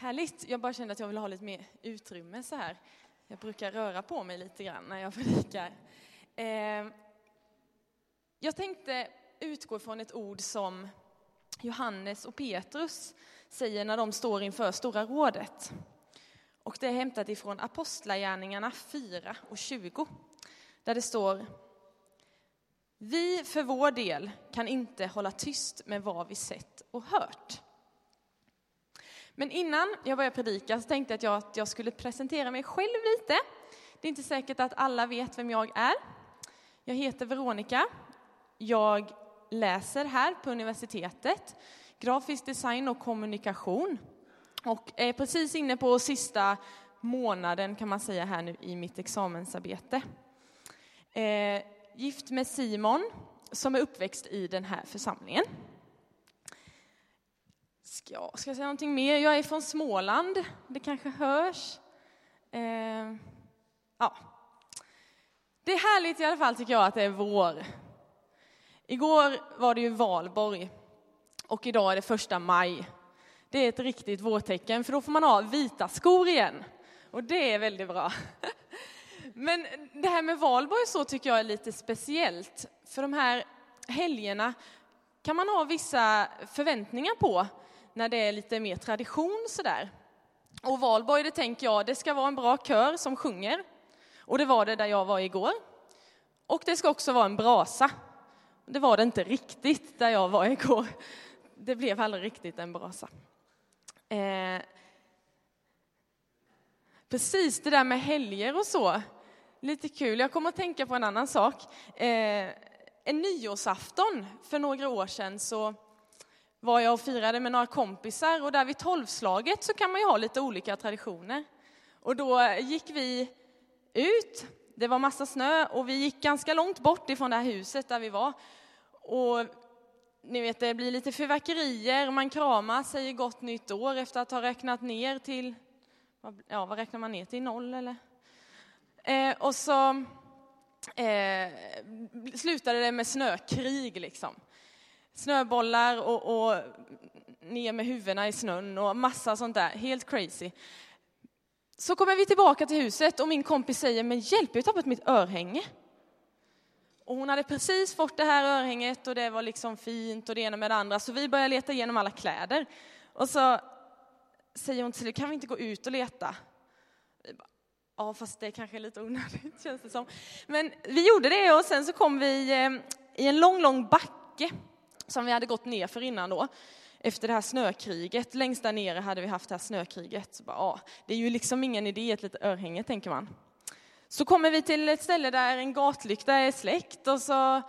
Härligt. Jag bara kände att jag vill ha lite mer utrymme så här. Jag brukar röra på mig lite grann när jag predikar. Ehm, jag tänkte utgå från ett ord som Johannes och Petrus säger när de står inför Stora rådet. Och det är hämtat ifrån Apostlagärningarna 4 och 20. Där det står Vi för vår del kan inte hålla tyst med vad vi sett och hört. Men innan jag börjar predika så tänkte jag att jag skulle presentera mig själv lite. Det är inte säkert att alla vet vem jag är. Jag heter Veronica. Jag läser här på universitetet, grafisk design och kommunikation. Och är precis inne på sista månaden kan man säga här nu i mitt examensarbete. Eh, gift med Simon som är uppväxt i den här församlingen. Ska jag, ska jag säga någonting mer? Jag är från Småland, det kanske hörs. Eh, ja. Det är härligt i alla fall tycker jag att det är vår. Igår var det ju valborg och idag är det första maj. Det är ett riktigt vårtecken för då får man ha vita skor igen. Och det är väldigt bra. Men det här med valborg så tycker jag är lite speciellt. För de här helgerna kan man ha vissa förväntningar på när det är lite mer tradition sådär. Och valborg, det tänker jag, det ska vara en bra kör som sjunger. Och det var det där jag var igår. Och det ska också vara en brasa. Det var det inte riktigt där jag var igår. Det blev aldrig riktigt en brasa. Eh, precis, det där med helger och så. Lite kul. Jag kommer att tänka på en annan sak. Eh, en nyårsafton för några år sedan så var jag och firade med några kompisar och där vid tolvslaget så kan man ju ha lite olika traditioner. Och då gick vi ut, det var massa snö och vi gick ganska långt bort ifrån det här huset där vi var. Och ni vet, det blir lite fyrverkerier, man kramar, säger gott nytt år efter att ha räknat ner till, ja vad räknar man ner till, noll eller? Eh, och så eh, slutade det med snökrig liksom snöbollar och, och ner med huvudena i snön och massa sånt där, helt crazy. Så kommer vi tillbaka till huset och min kompis säger, men hjälp, jag har tappat mitt örhänge. Och hon hade precis fått det här örhänget och det var liksom fint och det ena med det andra, så vi börjar leta igenom alla kläder. Och så säger hon till slut, kan vi inte gå ut och leta? ja, fast det är kanske är lite onödigt känns det som. Men vi gjorde det och sen så kom vi eh, i en lång, lång backe som vi hade gått ner för innan då, efter det här snökriget. Längst där nere hade vi haft det här snökriget. Så bara, ja, det är ju liksom ingen idé, ett litet örhänge, tänker man. Så kommer vi till ett ställe där en gatlykta är släckt och så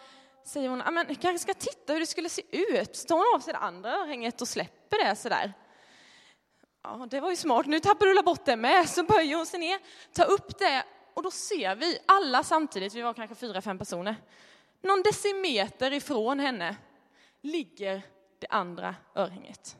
säger hon, men kanske ska titta hur det skulle se ut. Så tar hon av sig det andra örhänget och släpper det sådär. Ja, det var ju smart. Nu tappar du bort det med. Så böjer hon sig ner, tar upp det och då ser vi alla samtidigt, vi var kanske fyra, fem personer, någon decimeter ifrån henne ligger det andra örhänget.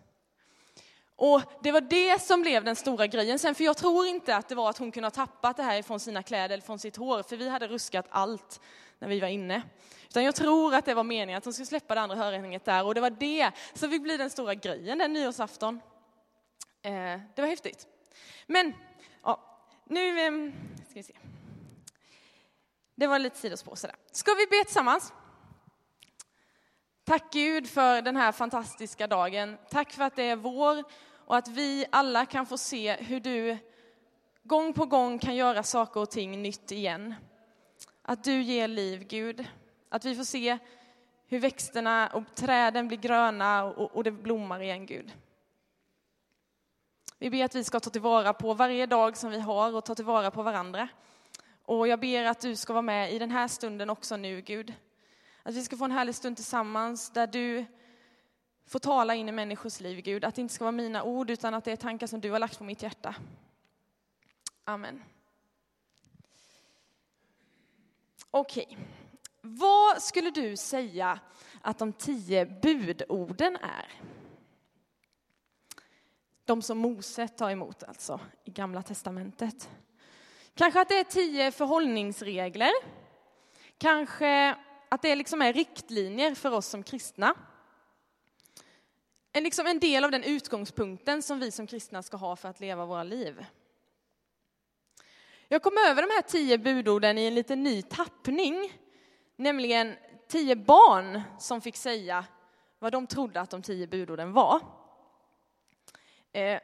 Och det var det som blev den stora grejen sen, för jag tror inte att det var att hon kunde ha tappat det här från sina kläder eller från sitt hår, för vi hade ruskat allt när vi var inne. Utan jag tror att det var meningen att hon skulle släppa det andra örhänget där och det var det som fick bli den stora grejen den nyårsafton. Eh, det var häftigt. Men, ja, nu eh, ska vi se. Det var lite sidospår sådär. Ska vi be tillsammans? Tack Gud för den här fantastiska dagen. Tack för att det är vår och att vi alla kan få se hur du gång på gång kan göra saker och ting nytt igen. Att du ger liv, Gud. Att vi får se hur växterna och träden blir gröna och, och det blommar igen, Gud. Vi ber att vi ska ta tillvara på varje dag som vi har och ta tillvara på varandra. Och jag ber att du ska vara med i den här stunden också nu, Gud. Att vi ska få en härlig stund tillsammans där du får tala in i människors liv, Gud. Att det inte ska vara mina ord, utan att det är tankar som du har lagt på mitt hjärta. Amen. Okej, okay. vad skulle du säga att de tio budorden är? De som Mose tar emot alltså i Gamla Testamentet. Kanske att det är tio förhållningsregler. Kanske att det liksom är riktlinjer för oss som kristna. En, liksom en del av den utgångspunkten som vi som kristna ska ha för att leva våra liv. Jag kom över de här tio budorden i en lite ny tappning, nämligen tio barn som fick säga vad de trodde att de tio budorden var. Eh,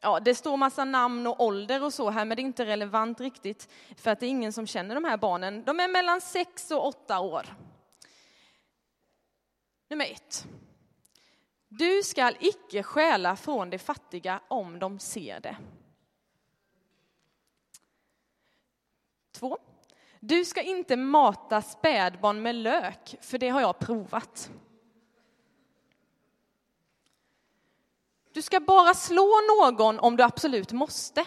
Ja, det står massa namn och ålder och så här, men det är inte relevant riktigt för att det är ingen som känner de här barnen. De är mellan sex och åtta år. Nummer ett. Du skall icke stjäla från de fattiga om de ser det. Två. Du ska inte mata spädbarn med lök, för det har jag provat. Du ska bara slå någon om du absolut måste.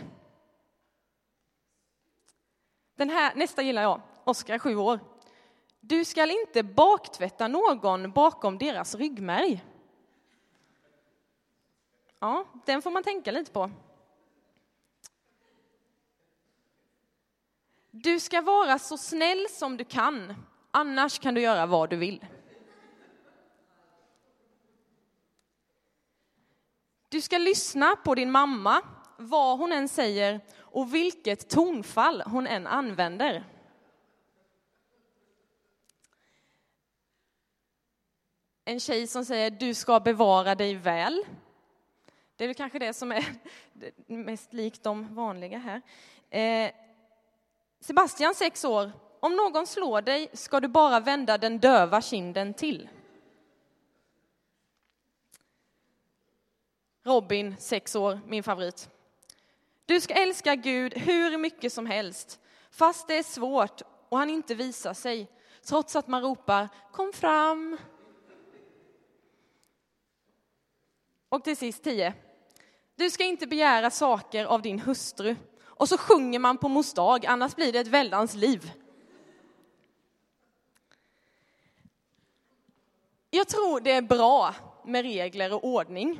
Den här, nästa gillar jag, Oskar, sju år. Du ska inte baktvätta någon bakom deras ryggmärg. Ja, den får man tänka lite på. Du ska vara så snäll som du kan, annars kan du göra vad du vill. Du ska lyssna på din mamma, vad hon än säger och vilket tonfall hon än använder. En tjej som säger du ska bevara dig väl. Det är väl kanske det som är mest likt de vanliga här. Eh, Sebastian, sex år. Om någon slår dig ska du bara vända den döva kinden till. Robin, sex år, min favorit. Du ska älska Gud hur mycket som helst, fast det är svårt och han inte visar sig, trots att man ropar kom fram. Och till sist tio. Du ska inte begära saker av din hustru. Och så sjunger man på mors dag, annars blir det ett väldans liv. Jag tror det är bra med regler och ordning.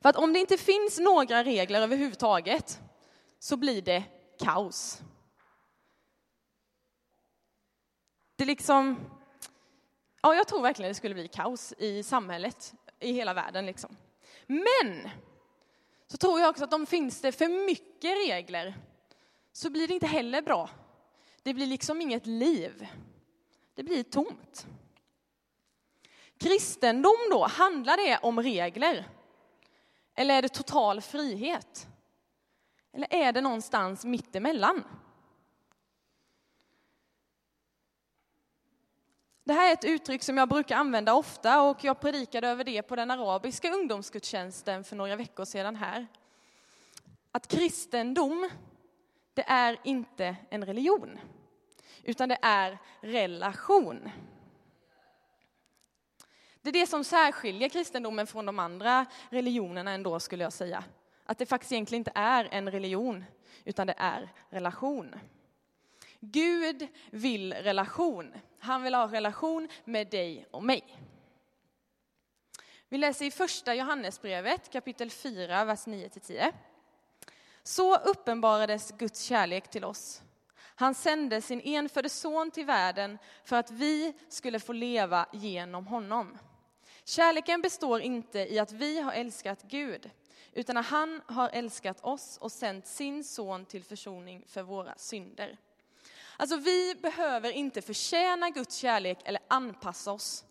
För att om det inte finns några regler överhuvudtaget så blir det kaos. Det liksom, ja jag tror verkligen det skulle bli kaos i samhället, i hela världen liksom. Men så tror jag också att om finns det för mycket regler så blir det inte heller bra. Det blir liksom inget liv. Det blir tomt. Kristendom då, handlar det om regler? Eller är det total frihet? Eller är det någonstans mittemellan? Det här är ett uttryck som jag brukar använda ofta och jag predikade över det på den arabiska ungdomsgudstjänsten för några veckor sedan här. Att kristendom, det är inte en religion, utan det är relation. Det är det som särskiljer kristendomen från de andra religionerna ändå skulle jag säga. Att det faktiskt egentligen inte är en religion, utan det är relation. Gud vill relation. Han vill ha relation med dig och mig. Vi läser i första Johannesbrevet kapitel 4, vers 9-10. Så uppenbarades Guds kärlek till oss. Han sände sin enfödde son till världen för att vi skulle få leva genom honom. Kärleken består inte i att vi har älskat Gud, utan att han har älskat oss och sänt sin son till försoning för våra synder. Alltså vi behöver inte förtjäna Guds kärlek eller anpassa oss.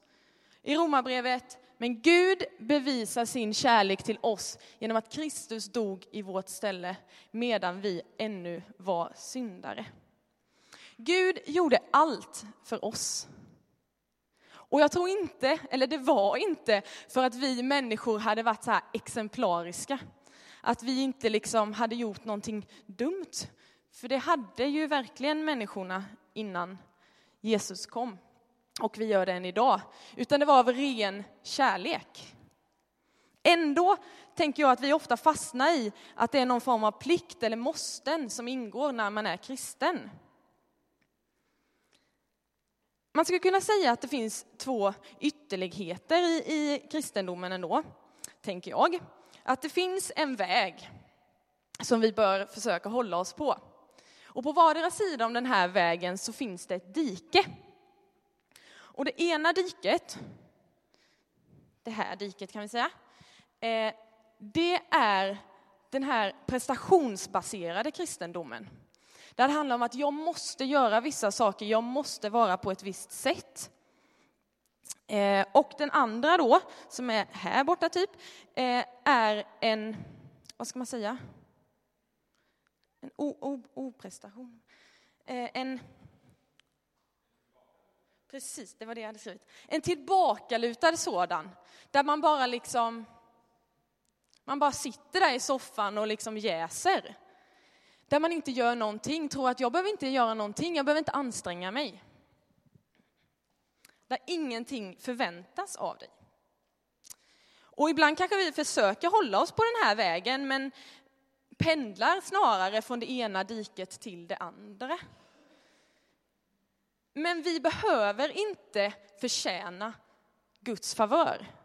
I Romarbrevet, men Gud bevisar sin kärlek till oss genom att Kristus dog i vårt ställe medan vi ännu var syndare. Gud gjorde allt för oss. Och jag tror inte, eller det var inte för att vi människor hade varit så här exemplariska. Att vi inte liksom hade gjort någonting dumt. För det hade ju verkligen människorna innan Jesus kom. Och vi gör det än idag. Utan det var av ren kärlek. Ändå tänker jag att vi ofta fastnar i att det är någon form av plikt eller måsten som ingår när man är kristen. Man skulle kunna säga att det finns två ytterligheter i, i kristendomen ändå, tänker jag. Att det finns en väg som vi bör försöka hålla oss på. Och på vardera sida om den här vägen så finns det ett dike. Och det ena diket, det här diket kan vi säga, eh, det är den här prestationsbaserade kristendomen. Där det handlar om att jag måste göra vissa saker, jag måste vara på ett visst sätt. Eh, och den andra då, som är här borta typ, eh, är en, vad ska man säga? En oprestation. Eh, en Precis, det var det jag hade skrivit. En tillbakalutad sådan, där man bara liksom, man bara sitter där i soffan och liksom jäser. Där man inte gör någonting, tror att jag behöver inte göra någonting, jag behöver inte anstränga mig. Där ingenting förväntas av dig. Och ibland kanske vi försöker hålla oss på den här vägen, men pendlar snarare från det ena diket till det andra. Men vi behöver inte förtjäna Guds favör.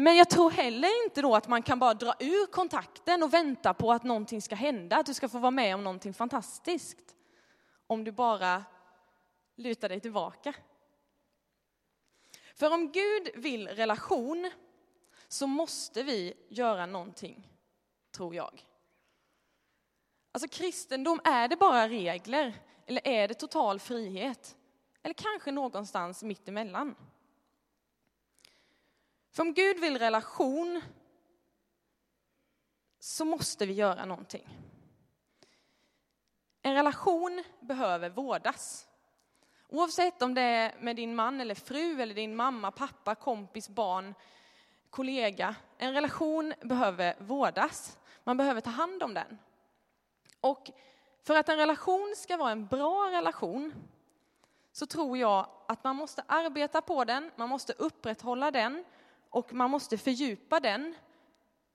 Men jag tror heller inte då att man kan bara dra ur kontakten och vänta på att någonting ska hända, att du ska få vara med om någonting fantastiskt. Om du bara lutar dig tillbaka. För om Gud vill relation så måste vi göra någonting, tror jag. Alltså kristendom, är det bara regler eller är det total frihet? Eller kanske någonstans mitt emellan? För om Gud vill relation så måste vi göra någonting. En relation behöver vårdas. Oavsett om det är med din man eller fru eller din mamma, pappa, kompis, barn, kollega. En relation behöver vårdas. Man behöver ta hand om den. Och för att en relation ska vara en bra relation så tror jag att man måste arbeta på den, man måste upprätthålla den och man måste fördjupa den.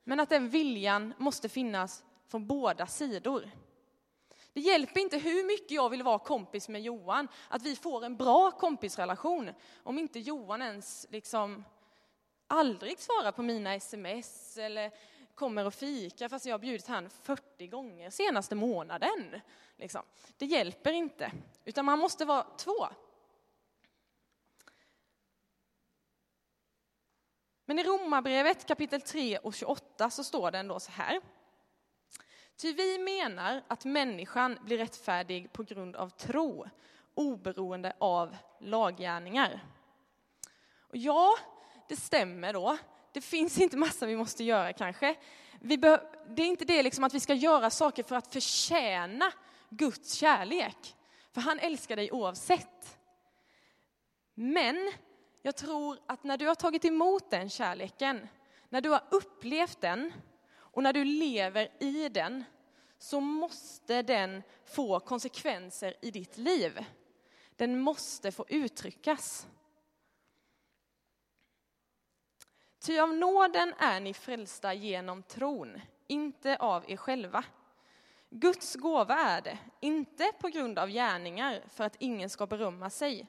Men att den viljan måste finnas från båda sidor. Det hjälper inte hur mycket jag vill vara kompis med Johan, att vi får en bra kompisrelation, om inte Johan ens liksom aldrig svarar på mina sms eller kommer och fika fast jag har bjudit han 40 gånger senaste månaden. Liksom. Det hjälper inte, utan man måste vara två. Men i Romarbrevet kapitel 3 och 28 så står det ändå så här. Ty vi menar att människan blir rättfärdig på grund av tro, oberoende av laggärningar. Och ja, det stämmer då. Det finns inte massa vi måste göra kanske. Vi det är inte det liksom att vi ska göra saker för att förtjäna Guds kärlek. För han älskar dig oavsett. Men jag tror att när du har tagit emot den kärleken, när du har upplevt den och när du lever i den, så måste den få konsekvenser i ditt liv. Den måste få uttryckas. Ty av nåden är ni frälsta genom tron, inte av er själva. Guds gåva är det, inte på grund av gärningar för att ingen ska berömma sig.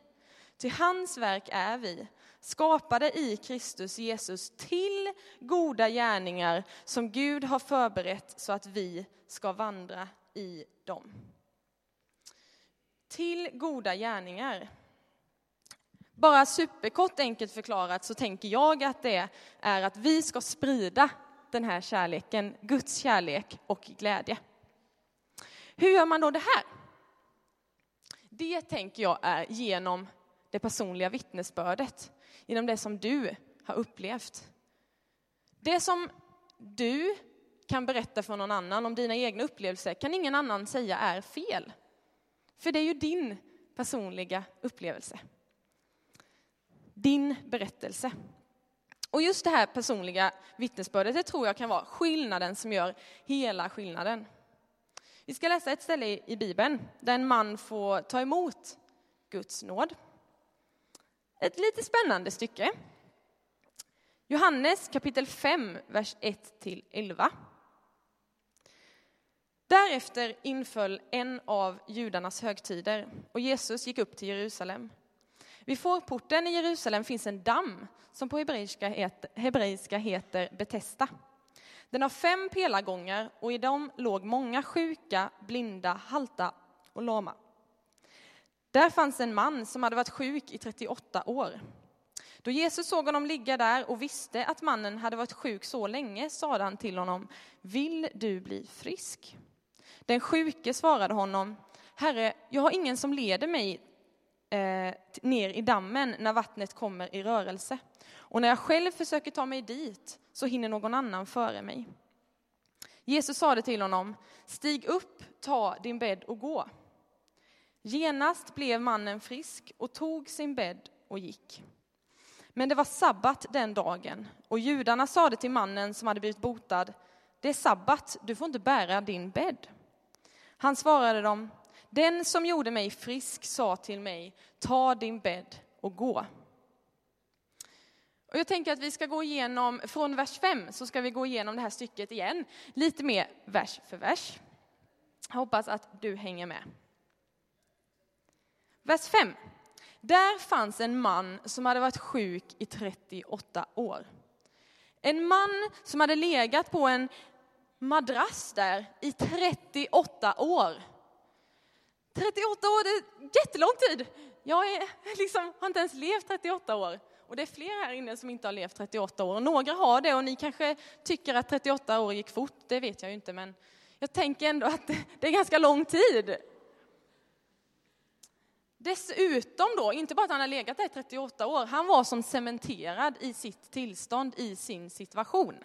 Till hans verk är vi, skapade i Kristus Jesus till goda gärningar som Gud har förberett så att vi ska vandra i dem. Till goda gärningar. Bara superkort enkelt förklarat så tänker jag att det är att vi ska sprida den här kärleken, Guds kärlek och glädje. Hur gör man då det här? Det tänker jag är genom det personliga vittnesbördet, genom det som du har upplevt. Det som du kan berätta för någon annan om dina egna upplevelser kan ingen annan säga är fel. För det är ju din personliga upplevelse din berättelse. Och just det här personliga vittnesbördet, det tror jag kan vara skillnaden som gör hela skillnaden. Vi ska läsa ett ställe i Bibeln där en man får ta emot Guds nåd. Ett lite spännande stycke. Johannes kapitel 5, vers 1-11. Därefter inföll en av judarnas högtider och Jesus gick upp till Jerusalem. Vid fårporten i Jerusalem finns en damm som på hebreiska heter, hebreiska heter Betesta. Den har fem pelargångar och i dem låg många sjuka, blinda, halta och lama. Där fanns en man som hade varit sjuk i 38 år. Då Jesus såg honom ligga där och visste att mannen hade varit sjuk så länge sade han till honom, vill du bli frisk? Den sjuke svarade honom, Herre, jag har ingen som leder mig eh, ner i dammen när vattnet kommer i rörelse. Och när jag själv försöker ta mig dit så hinner någon annan före mig. Jesus sade till honom, stig upp, ta din bädd och gå. Genast blev mannen frisk och tog sin bädd och gick. Men det var sabbat den dagen och judarna sade till mannen som hade blivit botad, det är sabbat, du får inte bära din bädd. Han svarade dem, den som gjorde mig frisk sa till mig, ta din bädd och gå. Och jag tänker att vi ska gå igenom, från vers 5 så ska vi gå igenom det här stycket igen, lite mer vers för vers. Jag hoppas att du hänger med. Vers 5. Där fanns en man som hade varit sjuk i 38 år. En man som hade legat på en madrass där i 38 år. 38 år, det är jättelång tid. Jag är, liksom, har inte ens levt 38 år. Och det är fler här inne som inte har levt 38 år. Och några har det och ni kanske tycker att 38 år gick fort, det vet jag ju inte. Men jag tänker ändå att det är ganska lång tid. Dessutom då, inte bara att han har legat där i 38 år, han var som cementerad i sitt tillstånd, i sin situation.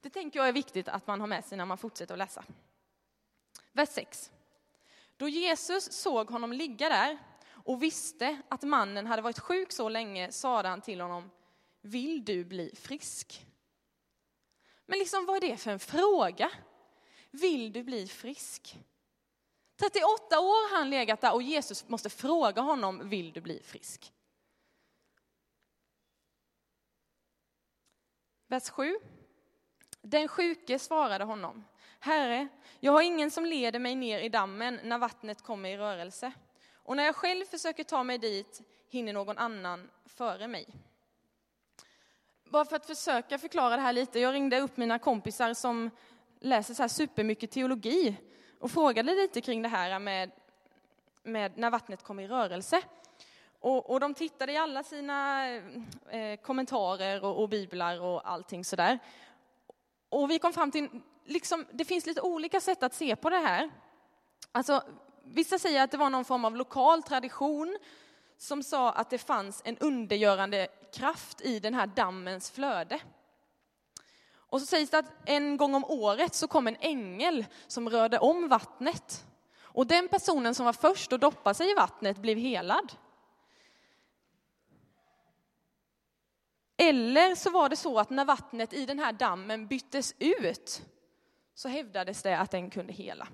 Det tänker jag är viktigt att man har med sig när man fortsätter att läsa. Vers 6. Då Jesus såg honom ligga där och visste att mannen hade varit sjuk så länge sade han till honom, vill du bli frisk? Men liksom vad är det för en fråga? Vill du bli frisk? 38 år har han legat där och Jesus måste fråga honom, vill du bli frisk? Vers 7. Den sjuke svarade honom, Herre, jag har ingen som leder mig ner i dammen när vattnet kommer i rörelse. Och när jag själv försöker ta mig dit hinner någon annan före mig. Bara för att försöka förklara det här lite, jag ringde upp mina kompisar som läser så här supermycket teologi och frågade lite kring det här med, med när vattnet kommer i rörelse. Och, och de tittade i alla sina eh, kommentarer och, och, biblar och allting sådär. Och vi kom fram till, liksom, det finns lite olika sätt att se på det här. Alltså, vissa säger att det var någon form av lokal tradition som sa att det fanns en undergörande kraft i den här dammens flöde. Och så sägs det att en gång om året så kom en ängel som rörde om vattnet. Och den personen som var först att doppa sig i vattnet blev helad. Eller så var det så att när vattnet i den här dammen byttes ut så hävdades det att den kunde hela.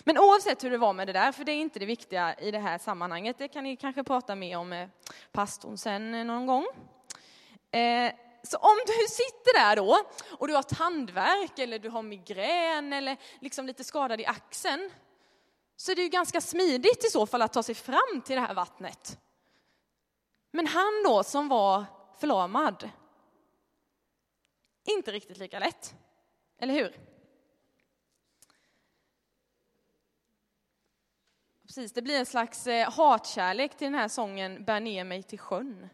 Men oavsett hur det var med det där, för det är inte det viktiga i det här sammanhanget, det kan ni kanske prata mer om med pastorn sen någon gång. Eh, så om du sitter där då och du har tandvärk eller du har migrän eller liksom lite skadad i axeln, så är det ju ganska smidigt i så fall att ta sig fram till det här vattnet. Men han då som var förlamad, inte riktigt lika lätt, eller hur? Precis, det blir en slags eh, hatkärlek till den här sången Bär ner mig till sjön.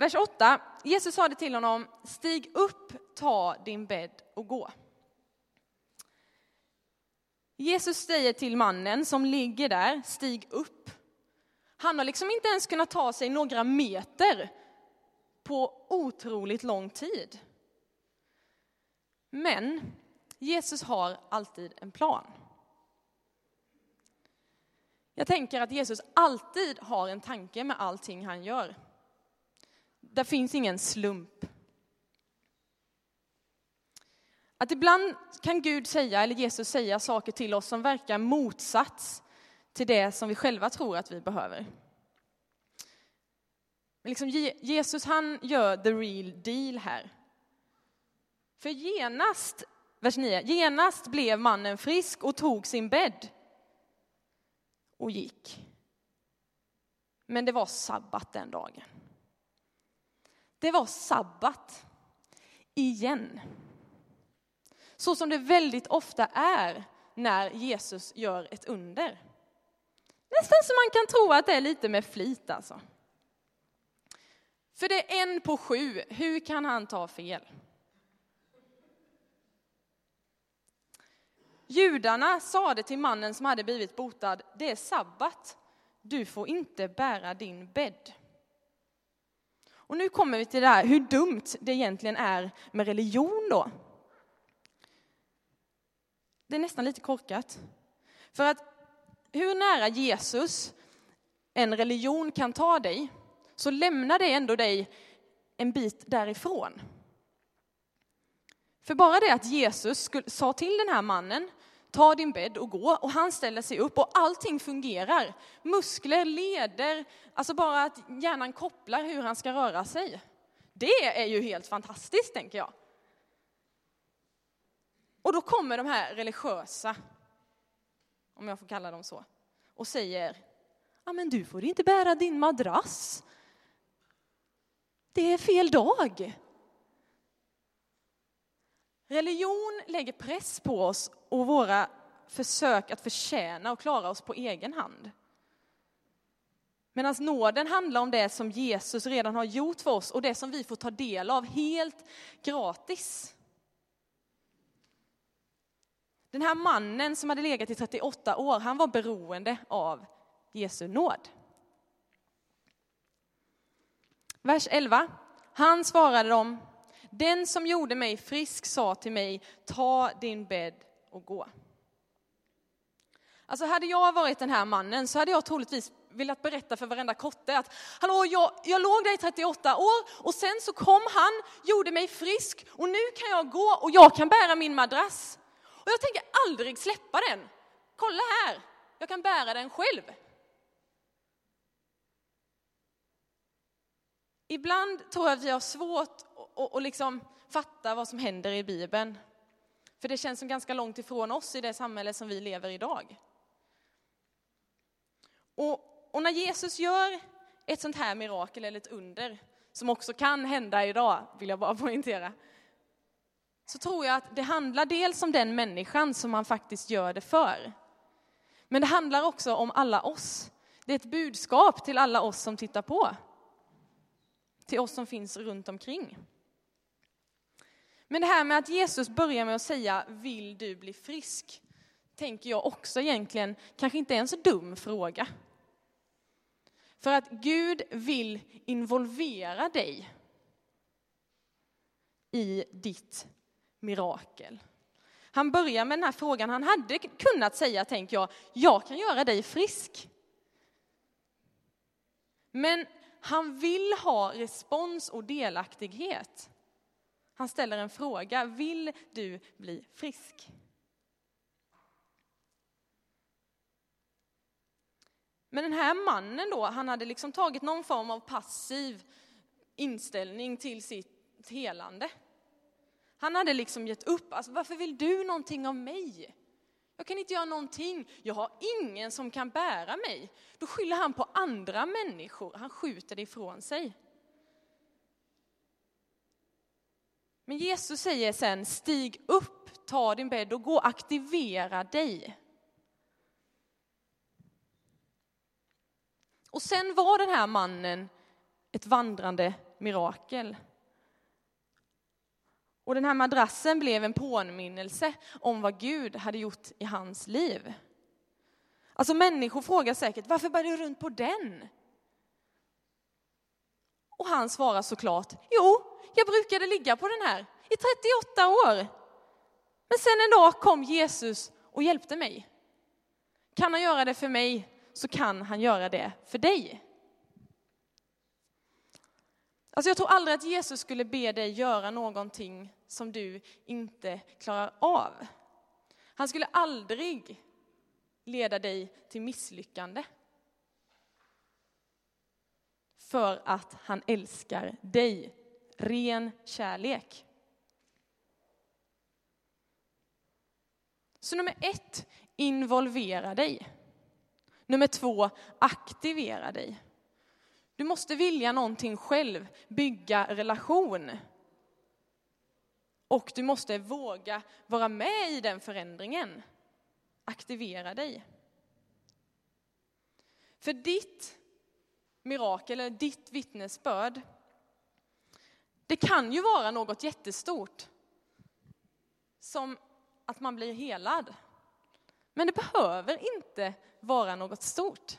Vers 8. Jesus sade till honom, stig upp, ta din bädd och gå. Jesus säger till mannen som ligger där, stig upp. Han har liksom inte ens kunnat ta sig några meter på otroligt lång tid. Men Jesus har alltid en plan. Jag tänker att Jesus alltid har en tanke med allting han gör. Där finns ingen slump. Att ibland kan Gud säga, eller Jesus säga saker till oss som verkar motsats till det som vi själva tror att vi behöver. Men liksom Jesus han gör the real deal här. För genast, vers 9, genast blev mannen frisk och tog sin bädd och gick. Men det var sabbat den dagen. Det var sabbat. Igen. Så som det väldigt ofta är när Jesus gör ett under. Nästan så man kan tro att det är lite med flit alltså. För det är en på sju, hur kan han ta fel? Judarna sade till mannen som hade blivit botad, det är sabbat, du får inte bära din bädd. Och nu kommer vi till det här hur dumt det egentligen är med religion då. Det är nästan lite korkat. För att hur nära Jesus en religion kan ta dig, så lämnar det ändå dig en bit därifrån. För bara det att Jesus sa till den här mannen, ta din bädd och gå, och han ställer sig upp och allting fungerar. Muskler, leder, alltså bara att hjärnan kopplar hur han ska röra sig. Det är ju helt fantastiskt, tänker jag. Och då kommer de här religiösa, om jag får kalla dem så, och säger, ja men du får inte bära din madrass. Det är fel dag. Religion lägger press på oss och våra försök att förtjäna och klara oss på egen hand. Medan nåden handlar om det som Jesus redan har gjort för oss och det som vi får ta del av helt gratis. Den här mannen som hade legat i 38 år, han var beroende av Jesu nåd. Vers 11. Han svarade dem, den som gjorde mig frisk sa till mig, ta din bädd och gå. Alltså hade jag varit den här mannen så hade jag troligtvis velat berätta för varenda kotte att hallå, jag, jag låg där i 38 år och sen så kom han, gjorde mig frisk och nu kan jag gå och jag kan bära min madrass. Och jag tänker aldrig släppa den. Kolla här, jag kan bära den själv. Ibland tror jag att vi har svårt att liksom fatta vad som händer i Bibeln. För det känns som ganska långt ifrån oss i det samhälle som vi lever i idag. Och, och när Jesus gör ett sånt här mirakel eller ett under, som också kan hända idag, vill jag bara poängtera, så tror jag att det handlar dels om den människan som han faktiskt gör det för. Men det handlar också om alla oss. Det är ett budskap till alla oss som tittar på. Till oss som finns runt omkring. Men det här med att Jesus börjar med att säga, vill du bli frisk? Tänker jag också egentligen kanske inte är en så dum fråga. För att Gud vill involvera dig i ditt mirakel. Han börjar med den här frågan, han hade kunnat säga, tänker jag, jag kan göra dig frisk. Men han vill ha respons och delaktighet. Han ställer en fråga, vill du bli frisk? Men den här mannen då, han hade liksom tagit någon form av passiv inställning till sitt helande. Han hade liksom gett upp. Alltså, varför vill du någonting av mig? Jag kan inte göra någonting. Jag har ingen som kan bära mig. Då skyller han på andra människor. Han skjuter det ifrån sig. Men Jesus säger sen, stig upp, ta din bädd och gå, aktivera dig. Och sen var den här mannen ett vandrande mirakel. Och den här madrassen blev en påminnelse om vad Gud hade gjort i hans liv. Alltså människor frågar säkert, varför bär du runt på den? Och han svarar såklart, jo, jag brukade ligga på den här i 38 år. Men sen en dag kom Jesus och hjälpte mig. Kan han göra det för mig så kan han göra det för dig. Alltså jag tror aldrig att Jesus skulle be dig göra någonting som du inte klarar av. Han skulle aldrig leda dig till misslyckande. För att han älskar dig. Ren kärlek. Så nummer ett, involvera dig. Nummer två, aktivera dig. Du måste vilja någonting själv, bygga relation. Och du måste våga vara med i den förändringen. Aktivera dig. För ditt mirakel, eller ditt vittnesbörd, det kan ju vara något jättestort. Som att man blir helad. Men det behöver inte vara något stort.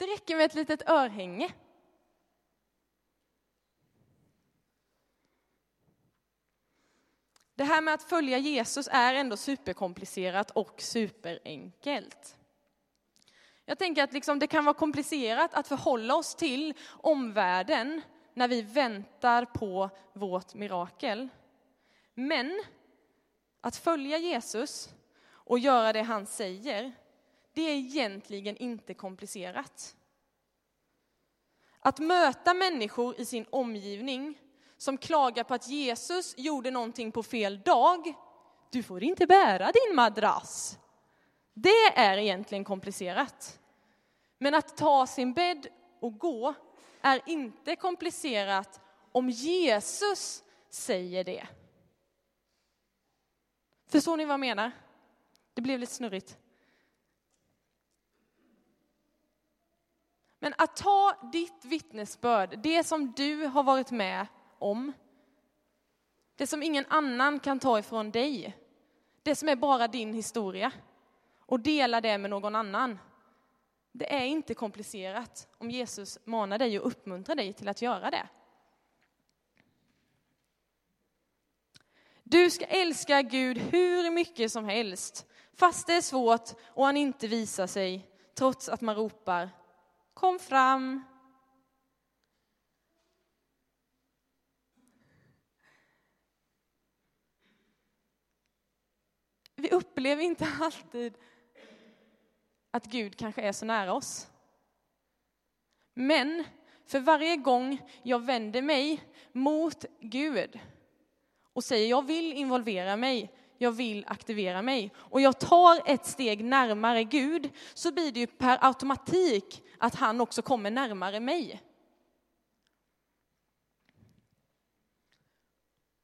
Det räcker med ett litet örhänge. Det här med att följa Jesus är ändå superkomplicerat och superenkelt. Jag tänker att liksom det kan vara komplicerat att förhålla oss till omvärlden när vi väntar på vårt mirakel. Men att följa Jesus och göra det han säger, det är egentligen inte komplicerat. Att möta människor i sin omgivning som klagar på att Jesus gjorde någonting på fel dag. Du får inte bära din madrass. Det är egentligen komplicerat. Men att ta sin bädd och gå är inte komplicerat om Jesus säger det. Förstår ni vad jag menar? Det blev lite snurrigt. Men att ta ditt vittnesbörd, det som du har varit med om, det som ingen annan kan ta ifrån dig, det som är bara din historia, och dela det med någon annan. Det är inte komplicerat om Jesus manar dig och uppmuntrar dig till att göra det. Du ska älska Gud hur mycket som helst, fast det är svårt och han inte visar sig, trots att man ropar Kom fram! Vi upplever inte alltid att Gud kanske är så nära oss. Men för varje gång jag vänder mig mot Gud och säger jag vill involvera mig, jag vill aktivera mig och jag tar ett steg närmare Gud så blir det ju per automatik att han också kommer närmare mig.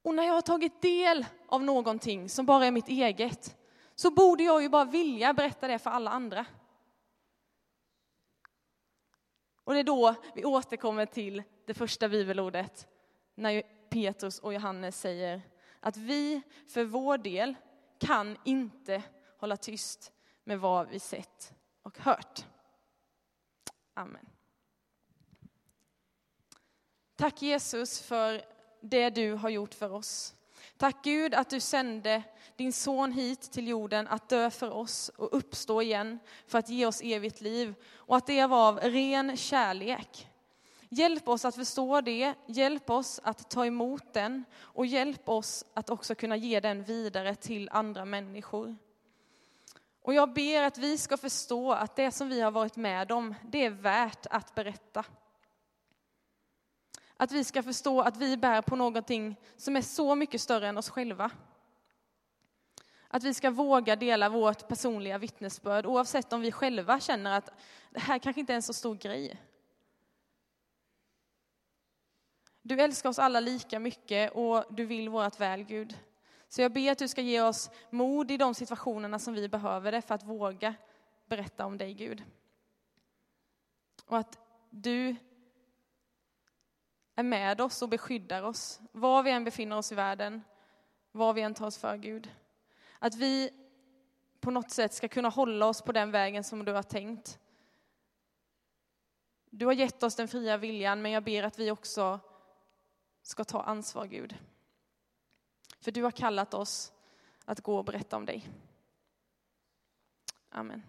Och när jag har tagit del av någonting som bara är mitt eget så borde jag ju bara vilja berätta det för alla andra. Och det är då vi återkommer till det första bibelordet när Petrus och Johannes säger att vi för vår del kan inte hålla tyst med vad vi sett och hört. Amen. Tack Jesus för det du har gjort för oss. Tack Gud att du sände din son hit till jorden att dö för oss och uppstå igen för att ge oss evigt liv och att det var av ren kärlek. Hjälp oss att förstå det, hjälp oss att ta emot den och hjälp oss att också kunna ge den vidare till andra människor. Och jag ber att vi ska förstå att det som vi har varit med om, det är värt att berätta. Att vi ska förstå att vi bär på någonting som är så mycket större än oss själva. Att vi ska våga dela vårt personliga vittnesbörd oavsett om vi själva känner att det här kanske inte är en så stor grej. Du älskar oss alla lika mycket och du vill vårt väl, Gud. Så jag ber att du ska ge oss mod i de situationerna som vi behöver det för att våga berätta om dig, Gud. Och att du är med oss och beskyddar oss, var vi än befinner oss i världen, var vi än tar oss för, Gud. Att vi på något sätt ska kunna hålla oss på den vägen som du har tänkt. Du har gett oss den fria viljan, men jag ber att vi också ska ta ansvar, Gud. För du har kallat oss att gå och berätta om dig. Amen.